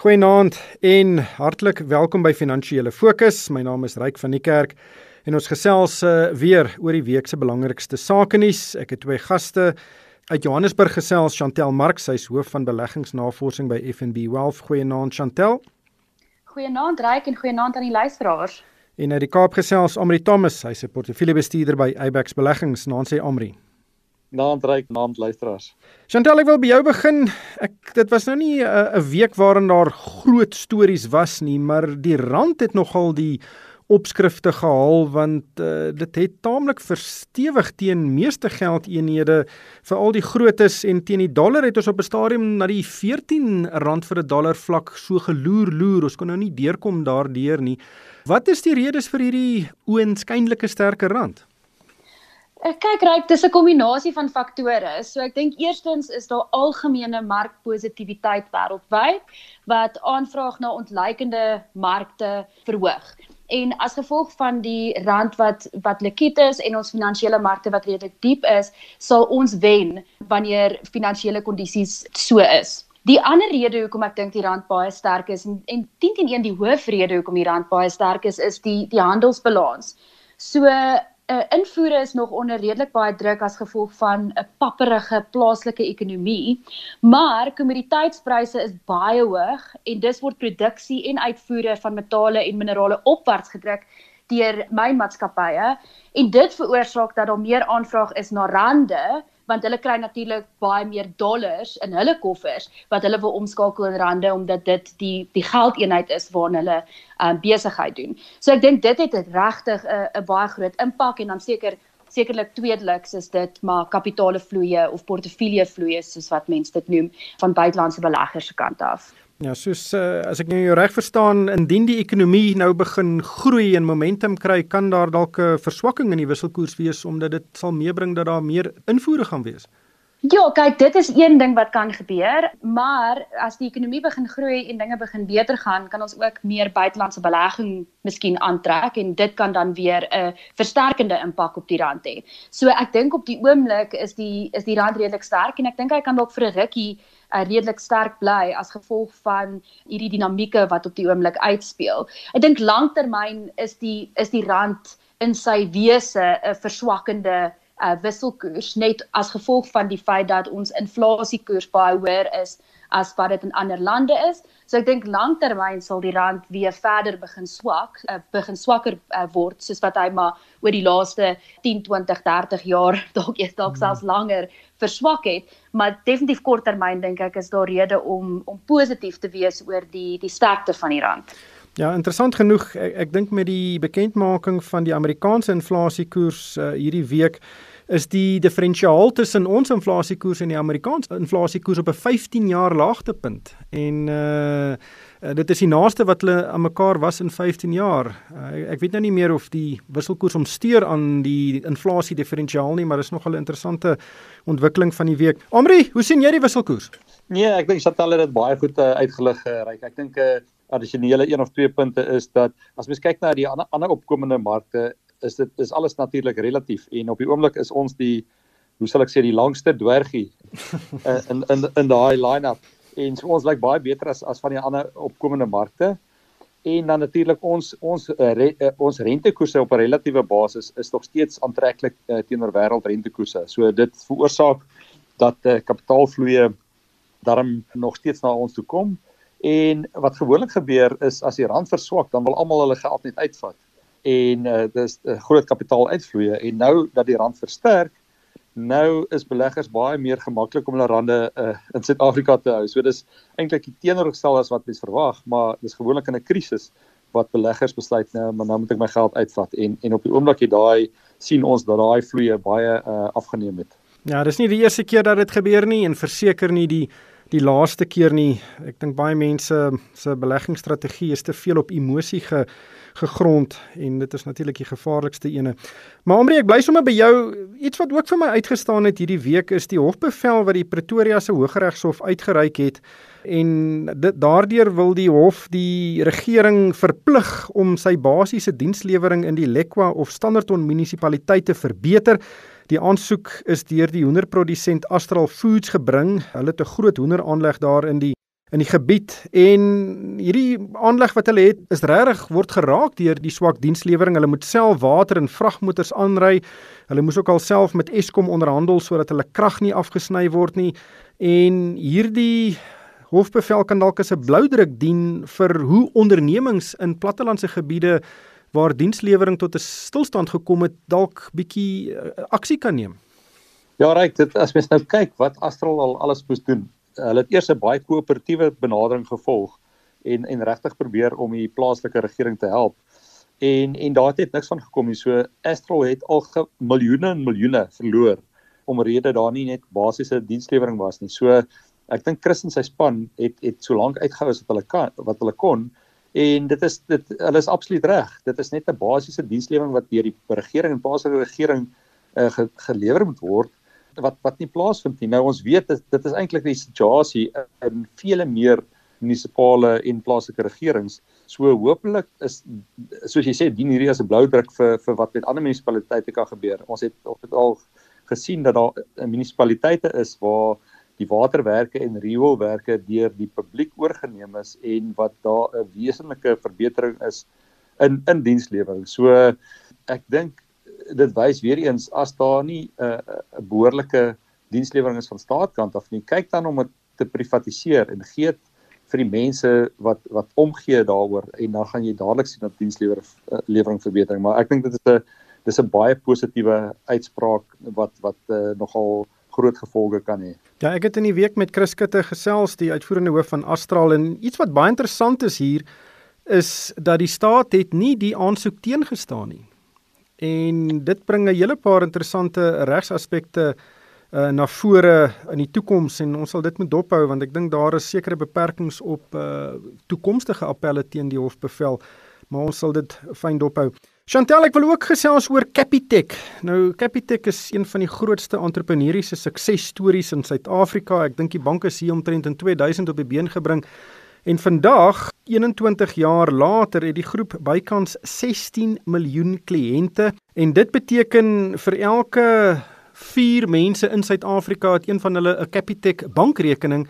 Goeienaand en hartlik welkom by Finansiële Fokus. My naam is Ryk van die Kerk en ons gesels uh, weer oor die week se belangrikste sake nuus. Ek het twee gaste uit Johannesburg gesels, Chantel Marx, sy is hoof van beleggingsnavorsing by FNB Wealth. Goeienaand Chantel. Goeienaand Ryk en goeienaand aan die luisteraars. En uit die Kaap gesels Amri Thomas, hy's 'n portefeuljebestuurder by Abex Beleggings. Naam sê Amri. Naand ryk, naand luisteraars. Chantal, ek wil by jou begin. Ek dit was nou nie 'n uh, week waarin daar groot stories was nie, maar die rand het nogal die opskrifte gehaal want uh, dit het taamlik verstewig teen meeste geldeenhede veral die grootes en teen die dollar het ons op 'n stadium na die 14 rand vir 'n dollar vlak so geloer loer ons kon nou nie deurkom daardeur nie wat is die redes vir hierdie oënskynlike sterker rand kyk reg, dis 'n kombinasie van faktore. So ek dink eerstens is daar algemene markpositiwiteit wêreldwyd wat aanvraag na ontleikende markte verhoog. En as gevolg van die rand wat wat likwid is en ons finansiële markte wat redelik diep is, sal ons wen wanneer finansiële kondisies so is. Die ander rede hoekom ek dink die rand baie sterk is en en 10 teen 1 die hoofrede hoekom die rand baie sterk is, is die die handelsbalans. So uh, invoere is nog onder redelik baie druk as gevolg van 'n papperige plaaslike ekonomie, maar kommoditeitspryse is baie hoog en dis word produksie en uitvoere van metale en minerale opwaarts gedruk deur mynmaatskappye en dit veroorsaak dat daar meer aanvraag is na rande want hulle kry natuurlik baie meer dollars in hulle koffers wat hulle wil omskakel in rande omdat dit die die geldeenheid is waarna hulle um, besigheid doen. So ek dink dit het regtig 'n 'n baie groot impak en dan seker sekerlik tweedeliks is dit maar kapitaalvloeye of portefeulje soos wat mense dit noem van buitelandse beleggers se kant af. Ja, soos uh, as ek nou jou reg verstaan, indien die ekonomie nou begin groei en momentum kry, kan daar dalk 'n verswakking in die wisselkoers wees omdat dit sal meebring dat daar meer invoere gaan wees. Ja, kyk, dit is een ding wat kan gebeur, maar as die ekonomie begin groei en dinge begin beter gaan, kan ons ook meer buitelandse belegging miskien aantrek en dit kan dan weer 'n versterkende impak op die rand hê. So ek dink op die oomblik is die is die rand redelik sterk en ek dink hy kan dalk vir 'n rukkie uh, redelik sterk bly as gevolg van hierdie dinamieke wat op die oomblik uitspeel. Ek dink langtermyn is die is die rand in sy wese 'n verswakkende uh, wisselkoers net as gevolg van die feit dat ons inflasiekoers baie hoër is as wat dit in ander lande is. So ek dink langtermyn sal die rand weer verder begin swak, uh, begin swakker uh, word soos wat hy maar oor die laaste 10, 20, 30 jaar dalk eers dalk hmm. selfs langer verswak het, maar definitief korttermyn dink ek is daar rede om om positief te wees oor die die sterkte van die rand. Ja, interessant genoeg, ek, ek dink met die bekendmaking van die Amerikaanse inflasiekoers uh, hierdie week is die diferensiaal tussen ons inflasiekoers en die Amerikaanse inflasiekoers op 'n 15 jaar laagtepunt. En uh dit is die naaste wat hulle aan mekaar was in 15 jaar. Uh, ek weet nou nie meer of die wisselkoers omsteur aan die inflasie diferensiaal nie, maar dis nog 'n interessante ontwikkeling van die week. Amri, hoe sien jy die wisselkoers? Nee, ek dink Chantal het dit baie goed uh, uitgelig uh, reik. Ek dink 'n uh, addisionele een of twee punte is dat as mens kyk na die ander ander opkomende markte is dit is alles natuurlik relatief. En op die oomblik is ons die hoe sal ek sê die langste dwergie uh, in in in daai line-up. En so ons lyk baie beter as as van die ander opkomende markte. En dan natuurlik ons ons uh, re, uh, ons rentekoerse op 'n relatiewe basis is nog steeds aantreklik uh, teenoor wêreldrentekoerse. So dit veroorsaak dat uh, kapitaalvloeye daarom nog steeds na ons toe kom. En wat gewoonlik gebeur is as die rand verswak dan wil almal hulle geld net uitvat en uh, dis uh, groot kapitaaluitvloeye en nou dat die rand versterk nou is beleggers baie meer gemaklik om hulle rande uh, in Suid-Afrika te hou. So dis eintlik die teenoorgestel as wat mens verwag, maar dis gewoonlik in 'n krisis wat beleggers besluit nou maar nou moet ek my geld uitvat en en op die oomblik het daai sien ons dat daai vloeye baie uh, afgeneem het. Ja, dis nie die eerste keer dat dit gebeur nie en verseker nie die die laaste keer nie. Ek dink baie mense se beleggingsstrategie is te veel op emosie ge gegrond en dit is natuurlik die gevaarlikste ene. Maar Omri, ek bly sommer by jou. Iets wat ook vir my uitgestaan het hierdie week is die hofbevel wat die Pretoria se Hooggeregshof uitgereik het en dit daardeur wil die hof die regering verplig om sy basiese dienslewering in die Lekwa of Standerton munisipaliteite verbeter. Die aansoek is deur die hoenderprodusent Astral Foods gebring. Hulle het 'n groot hoenderaanleg daar in die in die gebied en hierdie aanleg wat hulle het is regtig word geraak deur die swak dienslewering. Hulle moet self water en vragmotors aanry. Hulle moes ook alself met Eskom onderhandel sodat hulle krag nie afgesny word nie. En hierdie hofbevel kan dalk as 'n bloudruk dien vir hoe ondernemings in plattelandse gebiede waar dienslewering tot 'n stilstand gekom het dalk bietjie uh, aksie kan neem. Ja, reg, dit as mens nou kyk wat Astral al alles moes doen. Hulle het eers 'n baie koöperatiewe benadering gevolg en en regtig probeer om die plaaslike regering te help. En en daar het niks van gekom nie. So Astral het al miljoene en miljoene verloor omrede daar nie net basiese dienslewering was nie. So ek dink Chris en sy span het het so lank uitgehou as wat hulle kan wat hulle kon en dit is dit hulle is absoluut reg. Dit is net 'n basiese dienslewering wat deur die regering en plaaslike regering uh, ge, gelewer moet word wat wat nie plaasvind nie. Nou ons weet dit, dit is eintlik die situasie in vele meer munisipale en plaaslike regerings. So hopelik is soos jy sê dien hierdie as 'n blou druk vir vir wat met ander munisipaliteite kan gebeur. Ons het ons het al gesien dat daar munisipaliteite is waar die waterwerke en rioolwerke deur die publiek oorgeneem is en wat daar 'n wesenlike verbetering is in in dienslewering. So ek dink dit wys weer eens as daar nie 'n uh, 'n behoorlike dienslewering is van staatkant af nie, kyk dan om dit te privatiseer en gee vir die mense wat wat omgee daaroor en dan gaan jy dadelik sien dat dienslewering uh, verbetering, maar ek dink dit is 'n dis 'n baie positiewe uitspraak wat wat uh, nogal groot gevolge kan hê. Ja, ek het in die week met Chris Kutte gesels, die uitvoerende hoof van Astral en iets wat baie interessant is hier is dat die staat het nie die aansoek teengestaan nie. En dit bring 'n hele paar interessante regsaspekte uh, na vore in die toekoms en ons sal dit moet dophou want ek dink daar is sekere beperkings op uh, toekomstige appelle teen die hofbevel, maar ons sal dit fyn dophou. Chantel, ek wil ook gesels oor Capitec. Nou Capitec is een van die grootste entrepreneursiese suksesstories in Suid-Afrika. Ek dink die bank is hier omtrent in 2000 op die been gebring. En vandag, 21 jaar later, het die groep bykans 16 miljoen kliënte en dit beteken vir elke 4 mense in Suid-Afrika het een van hulle 'n Capitec bankrekening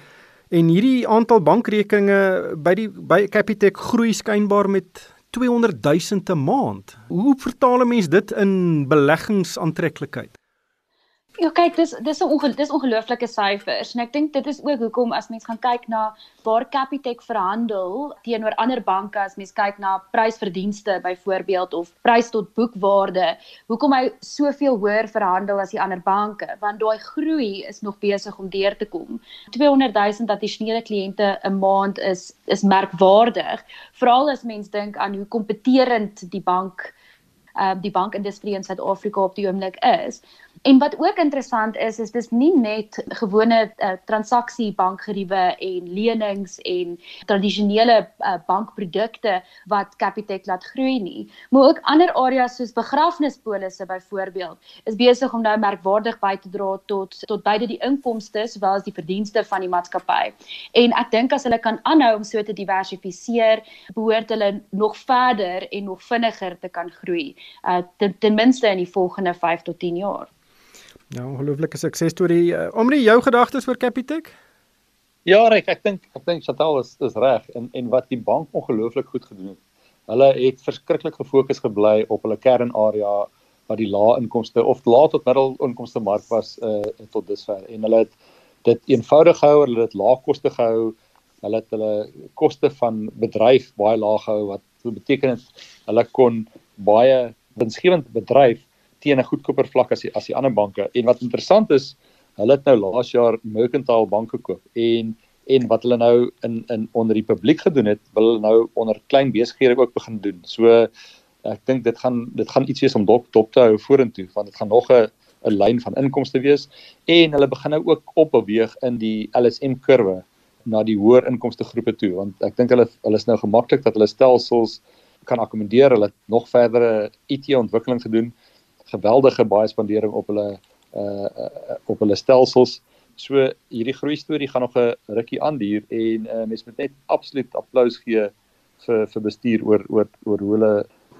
en hierdie aantal bankrekeninge by die by Capitec groei skynbaar met 200 000 'n maand. Hoe vertaal 'n mens dit in beleggingsaantreklikheid? Ja, kyk, dis dis 'n onge, dis ongelooflike syfers en ek dink dit is ook hoekom as mens gaan kyk na waar Capitec verhandel teenoor ander banke as mens kyk na prysverdienste byvoorbeeld of prys tot boekwaarde, hoekom hy soveel hoër verhandel as die ander banke, want daai groei is nog besig om deur te kom. 200 000 addisionele kliënte 'n maand is is merkwaardig, veral as mens dink aan hoe kompeterend die bank uh, die bankindustrie in Suid-Afrika op die oomblik is. En wat ook interessant is is dis nie net gewone uh, transaksiebankgeriewe en lenings en tradisionele uh, bankprodukte wat Capitec laat groei nie, maar ook ander areas soos begrafnispolisse byvoorbeeld is besig om nou merkwaardig by te dra tot tot beide die inkomste sowel as die verdienste van die maatskappy. En ek dink as hulle kan aanhou om so te diversifiseer, behoort hulle nog verder en nog vinniger te kan groei, uh, ten, ten minste in die volgende 5 tot 10 jaar. Ja, ongelooflike suksesstorie. Uh, Omri, jou gedagtes oor Capitec? Ja, reg, ek dink ek dink Chantal is is reg en en wat die bank ongelooflik goed gedoen het. Hulle het verskriklik gefokus gebly op hulle kernarea wat die lae inkomste of lae tot middel inkomste mark was uh tot dusver en hulle het dit eenvoudig gehou, hulle het lae koste gehou. Hulle het hulle koste van bedryf baie laag gehou wat beteken het hulle kon baie winsgewend bedryf teen 'n goedkoper vlak as die, as die ander banke. En wat interessant is, hulle het nou laas jaar Mercantile Bank gekoop en en wat hulle nou in in onder die publiek gedoen het, wil hulle nou onder klein besighede ook begin doen. So ek dink dit gaan dit gaan iets wees om dop dop te hou vorentoe want dit gaan nog 'n 'n lyn van inkomste wees en hulle begin nou ook opbeweeg in die LSM kurwe na die hoër inkomste groepe toe want ek dink hulle hulle is nou gemaklik dat hulle stelsels kan akkommodeer hulle het nog verdere IT ontwikkeling gedoen geweldige baie spandering op hulle uh, uh op hulle stelsels. So hierdie groei storie gaan nog 'n rukkie aanduur en uh, mens moet net absoluut applous gee vir vir bestuur oor oor oor hoe hulle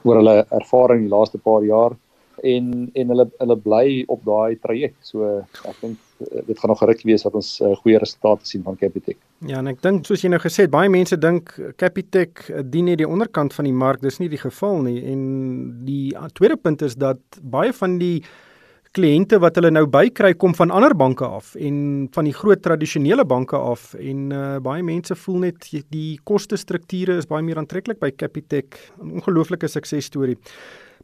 oor hulle ervaring die laaste paar jaar. En en hulle hulle bly op daai traject. So ek dink uh, dit gaan nog geruk wees dat ons uh, goeie resultate sien van Capitec. Ja, en ek dink soos jy nou gesê het, baie mense dink Capitec dien net die onderkant van die mark. Dis nie die geval nie. En die tweede punt is dat baie van die kliënte wat hulle nou bykry kom van ander banke af en van die groot tradisionele banke af en uh, baie mense voel net die koste strukture is baie meer aantreklik by Capitec 'n ongelooflike suksesstorie.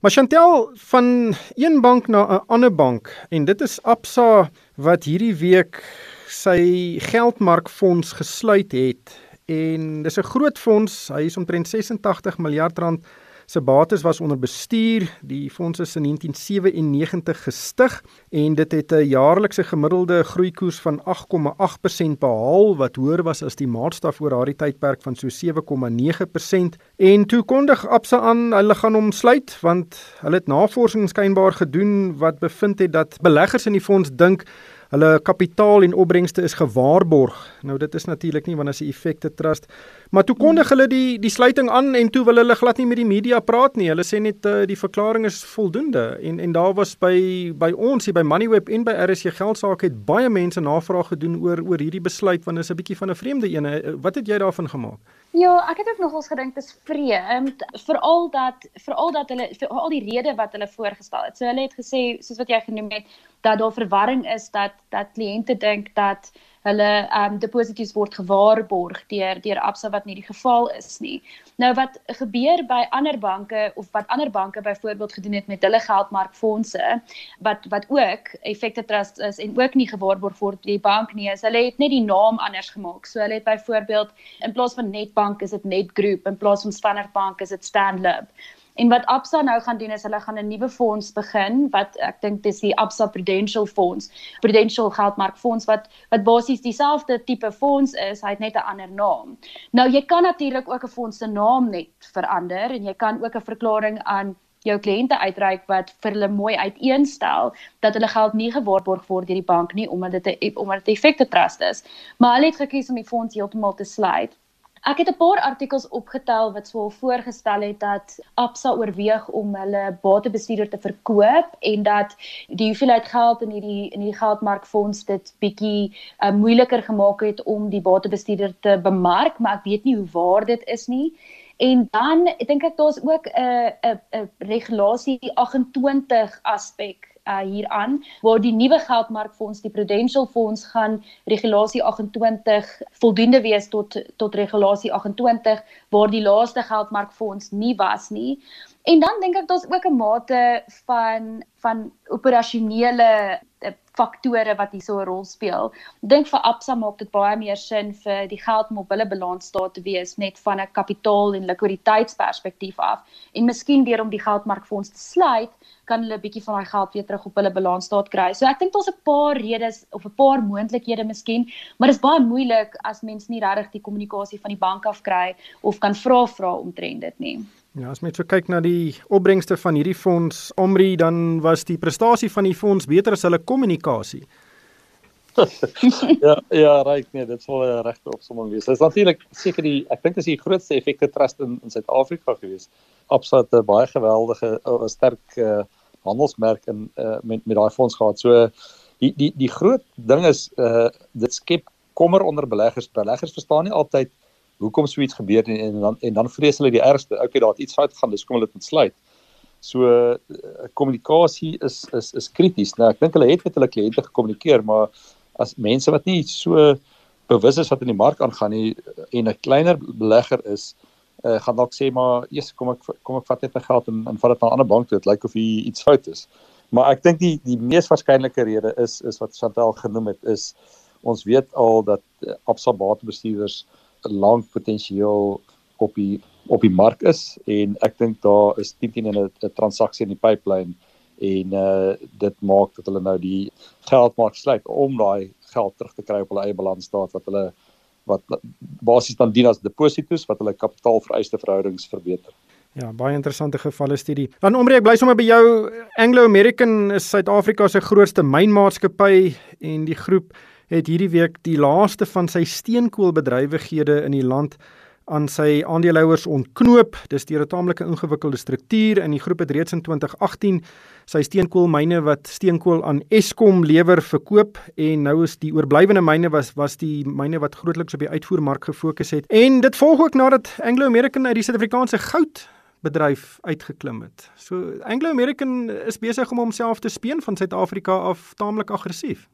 Maar Chantel van een bank na 'n ander bank en dit is Absa wat hierdie week sy geldmarkfonds gesluit het. En dis 'n groot fonds, hy is omtrent 86 miljard rand se bates was onder bestuur. Die fonds is in 1997 gestig en dit het 'n jaarlikse gemiddelde groeikoers van 8,8% behaal wat hoër was as die maatstaf oor daardie tydperk van so 7,9%. En toe kondig Absa aan hulle gaan hom sluit want hulle het navorsing skynbaar gedoen wat bevind het dat beleggers in die fonds dink Hulle kapitaal en opbrengste is gewaarborg. Nou dit is natuurlik nie wanneer 'n effekte trust, maar toe kondig hulle die die sluiting aan en toe wil hulle glad nie met die media praat nie. Hulle sê net uh, die verklaring is voldoende en en daar was by by ons hier by Moneyweb en by RSC geldsaake het baie mense navraag gedoen oor oor hierdie besluit want dit is 'n bietjie van 'n vreemde een. Eh, wat het jy daarvan gemaak? Ja, ek het ook nogals gedink dit is vreemd, veral dat veral dat hulle vir al die redes wat hulle voorgestel het. So hulle het gesê soos wat jy genoem het, dat daar verwarring is dat dat kliënte dink dat hulle ehm um, deposito's word gewaarborg deur deur Absa wat nie die geval is nie. Nou wat gebeur by ander banke of wat ander banke byvoorbeeld gedoen het met hulle geldmarkfondse wat wat ook effekte trust is en ook nie gewaarborg word deur die bank nie, is hulle het net die naam anders gemaak. So hulle het byvoorbeeld in plaas van Netbank is dit Netgroup, in plaas van Standard Bank is dit Stanlib. En wat Absa nou gaan doen is hulle gaan 'n nuwe fonds begin wat ek dink dis die Absa Prudential Fonds. Prudential Geldmarkfonds wat wat basies dieselfde tipe fonds is, hy het net 'n ander naam. Nou jy kan natuurlik ook 'n fonds se naam net verander en jy kan ook 'n verklaring aan jou kliënte uitreik wat vir hulle mooi uiteenstel dat hulle geld nie gewaarborg word deur die bank nie omdat dit omdat dit 'n effekte trust is. Maar hulle het gekies om die fonds heeltemal te sluit. Ek het 'n paar artikels opgetel wat sou voorgestel het dat Absa oorweeg om hulle batebestuurder te verkoop en dat die hoeveelheid geld in hierdie in hierdie geldmarkfonds dit bietjie uh, moeiliker gemaak het om die batebestuurder te bemark, maar ek weet nie hoe waar dit is nie. En dan dink ek daar's ook 'n 'n 'n regulasie 28 aspek uh, hieraan waar die nuwe geldmarkfonds die Prudential Fonds gaan regulasie 28 voldoende wees tot tot regulasie 28 waar die laaste geldmarkfonds nie was nie. En dan dink ek daar's ook 'n mate van van operasionele eh, faktore wat hier so 'n rol speel. Dink vir Absa maak dit baie meer sin vir die geld om op hulle balansstaat te wees net van 'n kapitaal en likwiditeitsperspektief af. En miskien deur om die geldmarkfonds te sluit, kan hulle 'n bietjie van daai geld weer terug op hulle balansstaat kry. So ek dink daar's 'n paar redes of 'n paar moontlikhede miskien, maar dit is baie moeilik as mens nie regtig die kommunikasie van die bank af kry of kan vra vra omtrent dit nie. Ja, as mens so kyk na die opbrengste van hierdie fonds Omri, dan was die prestasie van die fonds beter as hulle kommunikasie. ja, ja, reg nee, dit sou 'n regte opsomming wees. Dit is natuurlik seker die ek dink is die grootste effekte trust in in Suid-Afrika gewees. Absoluut 'n baie geweldige 'n sterk uh, handelsmerk in uh, met met daai fonds gehad. So die die die groot ding is uh dit skep kommer onder beleggers. Beleggers verstaan nie altyd hoekom so iets gebeur nie en dan en dan vrees hulle die ergste. Okay, daar het iets fout gegaan, dis kom hulle dit ontsluit. So uh, kommunikasie is is is krities. Nou ek dink hulle het met hulle kliënte gekommunikeer, maar as mense wat nie so bewus is wat in die mark aangaan nie en 'n kleiner belegger is, uh, gaan dalk sê maar, "Jesus, kom ek kom ek vat net my geld en en vat dit na 'n ander bank toe. Dit lyk of hier iets fout is." Maar ek dink die die mees waarskynlike rede is is wat Chantal genoem het is ons weet al dat uh, Absa batebestuurders lank potensieel op die op die mark is en ek dink daar is 10 teen 'n transaksie in die pipeline en uh dit maak dat hulle nou die geldmark sluit om daai geld terug te kry op hulle eie balansstaat wat hulle wat basies dan dien as deposito's wat hulle kapitaalvereiste verhoudings verbeter. Ja, baie interessante gevalle studie. Dan omreek bly sommer by jou Anglo American is Suid-Afrika se grootste mynmaatskappy en die groep het hierdie week die laaste van sy steenkoolbedrywighede in die land aan sy aandeelhouers ontknoop. Dis deur 'n taamlike ingewikkelde struktuur in die groep het reeds in 2018 sy steenkoolmyne wat steenkool aan Eskom lewer verkoop en nou is die oorblywende myne was was die myne wat grootliks op die uitvoermark gefokus het. En dit volg ook nadat Anglo American uit die Suid-Afrikaanse goud bedryf uitgeklim het. So Anglo American is besig om homself te speen van Suid-Afrika af taamlik aggressief.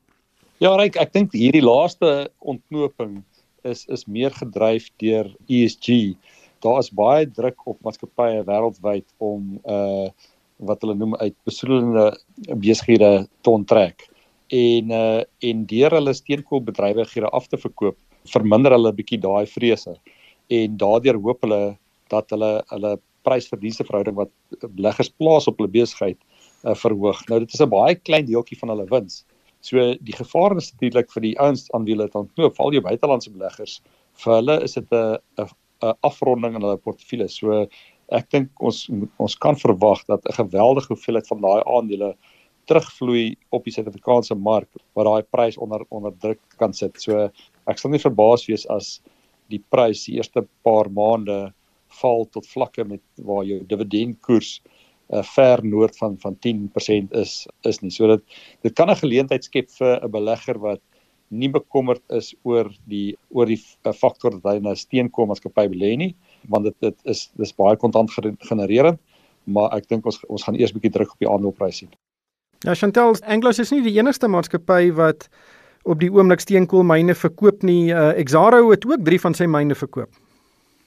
Ja, Ryk, ek dink hierdie laaste ontknoping is is meer gedryf deur ESG. Daar is baie druk op maatskappye wêreldwyd om uh wat hulle noem uit besoedelende besighede te onttrek. En uh en deur hulle steenkoolbedrywighede af te verkoop, verminder hulle 'n bietjie daai vrese. En daardeur hoop hulle dat hulle hulle prys-verdienste verhouding wat beleggers plaas op hulle besigheid uh, verhoog. Nou dit is 'n baie klein deeltjie van hulle wins. So die gevaar is natuurlik vir die ouens aan wie dit ontknoop, val jou buitelandse beleggers. Vir hulle is dit 'n 'n afronding in hulle portefeulje. So ek dink ons ons kan verwag dat 'n geweldige hoeveelheid van daai aandele terugvloei op die Suid-Afrikaanse mark waar daai prys onder onder druk kan sit. So ek sal nie verbaas wees as die prys die eerste paar maande val tot vlakke met waar jou dividendkoers uh, ver noord van van 10% is is nie. So dit dit kan 'n geleentheid skep vir 'n belegger wat nie bekommerd is oor die oor die faktor dat hy 'n steenkoolmaatskappy belê nie, want dit dit is dis baie kontant genererend, maar ek dink ons ons gaan eers bietjie druk op die aandelepryse sien. Ja, Chantel, Anglos is nie die enigste maatskappy wat op die oomblik steenkoolmyne verkoop nie. Uh, Exaro het ook 3 van sy myne verkoop.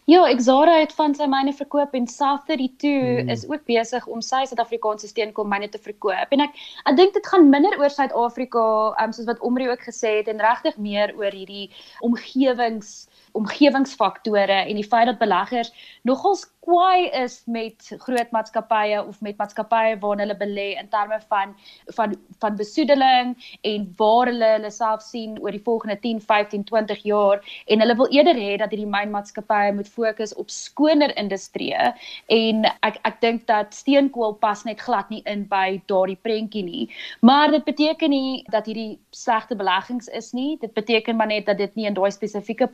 Ja, Exara het van sy myne verkoop en South32 hmm. is ook besig om sy Suid-Afrikaanse steenkoolmyne te verkoop. En ek ek dink dit gaan minder oor Suid-Afrika, um, soos wat Omri ook gesê het en regtig meer oor hierdie omgewings omgewingsfaktore en die feit dat beleggers nogals kwaai is met groot maatskappye of met maatskappye waarin hulle belê in terme van van van besoedeling en waar hulle hulle self sien oor die volgende 10, 15, 20 jaar en hulle wil eerder hê dat hierdie mynmaatskappye moet fokus op skoner industrieë en ek ek dink dat steenkool pas net glad nie in by daardie prentjie nie. Maar dit beteken nie dat hierdie slegte beleggings is nie. Dit beteken maar net dat dit nie in daai spesifieke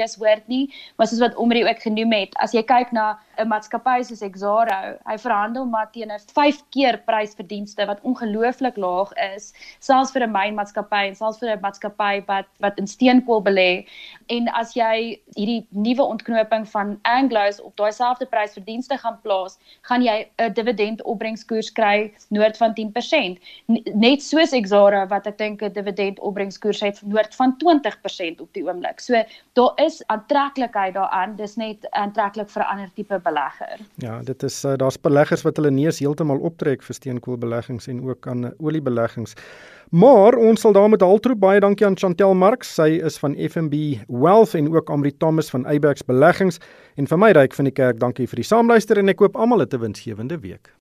portefeuilles hoort nie, maar soos wat Omri ook genoem het, as jy kyk na 'n maatskappy soos Exaro, hy verhandel maar teen 'n 5 keer prysverdienste wat ongelooflik laag is, selfs vir 'n mynmaatskappy en selfs vir 'n maatskappy wat wat in steenkool belê. En as jy hierdie nuwe ontknoping van Anglo's op daai selfde prysverdienste gaan plaas, gaan jy 'n dividendopbrengskoers kry noord van 10%. Net soos Exaro wat ek dink 'n dividendopbrengskoers het noord van 20% op die oomblik. So daar is aantreklikheid daaraan. Dis net aantreklik vir ander tipe belegger. Ja, dit is uh, daar's beleggers wat hulle neus heeltemal optrek vir steenkoolbeleggings en ook aan uh, oliebeleggings. Maar ons sal daarmee haltroep baie dankie aan Chantel Marx. Sy is van FNB Wealth en ook Amri Thomas van Eyebax Beleggings en vir my ryk van die kerk. Dankie vir die saamluister en ek hoop almal 'n winsgewende week.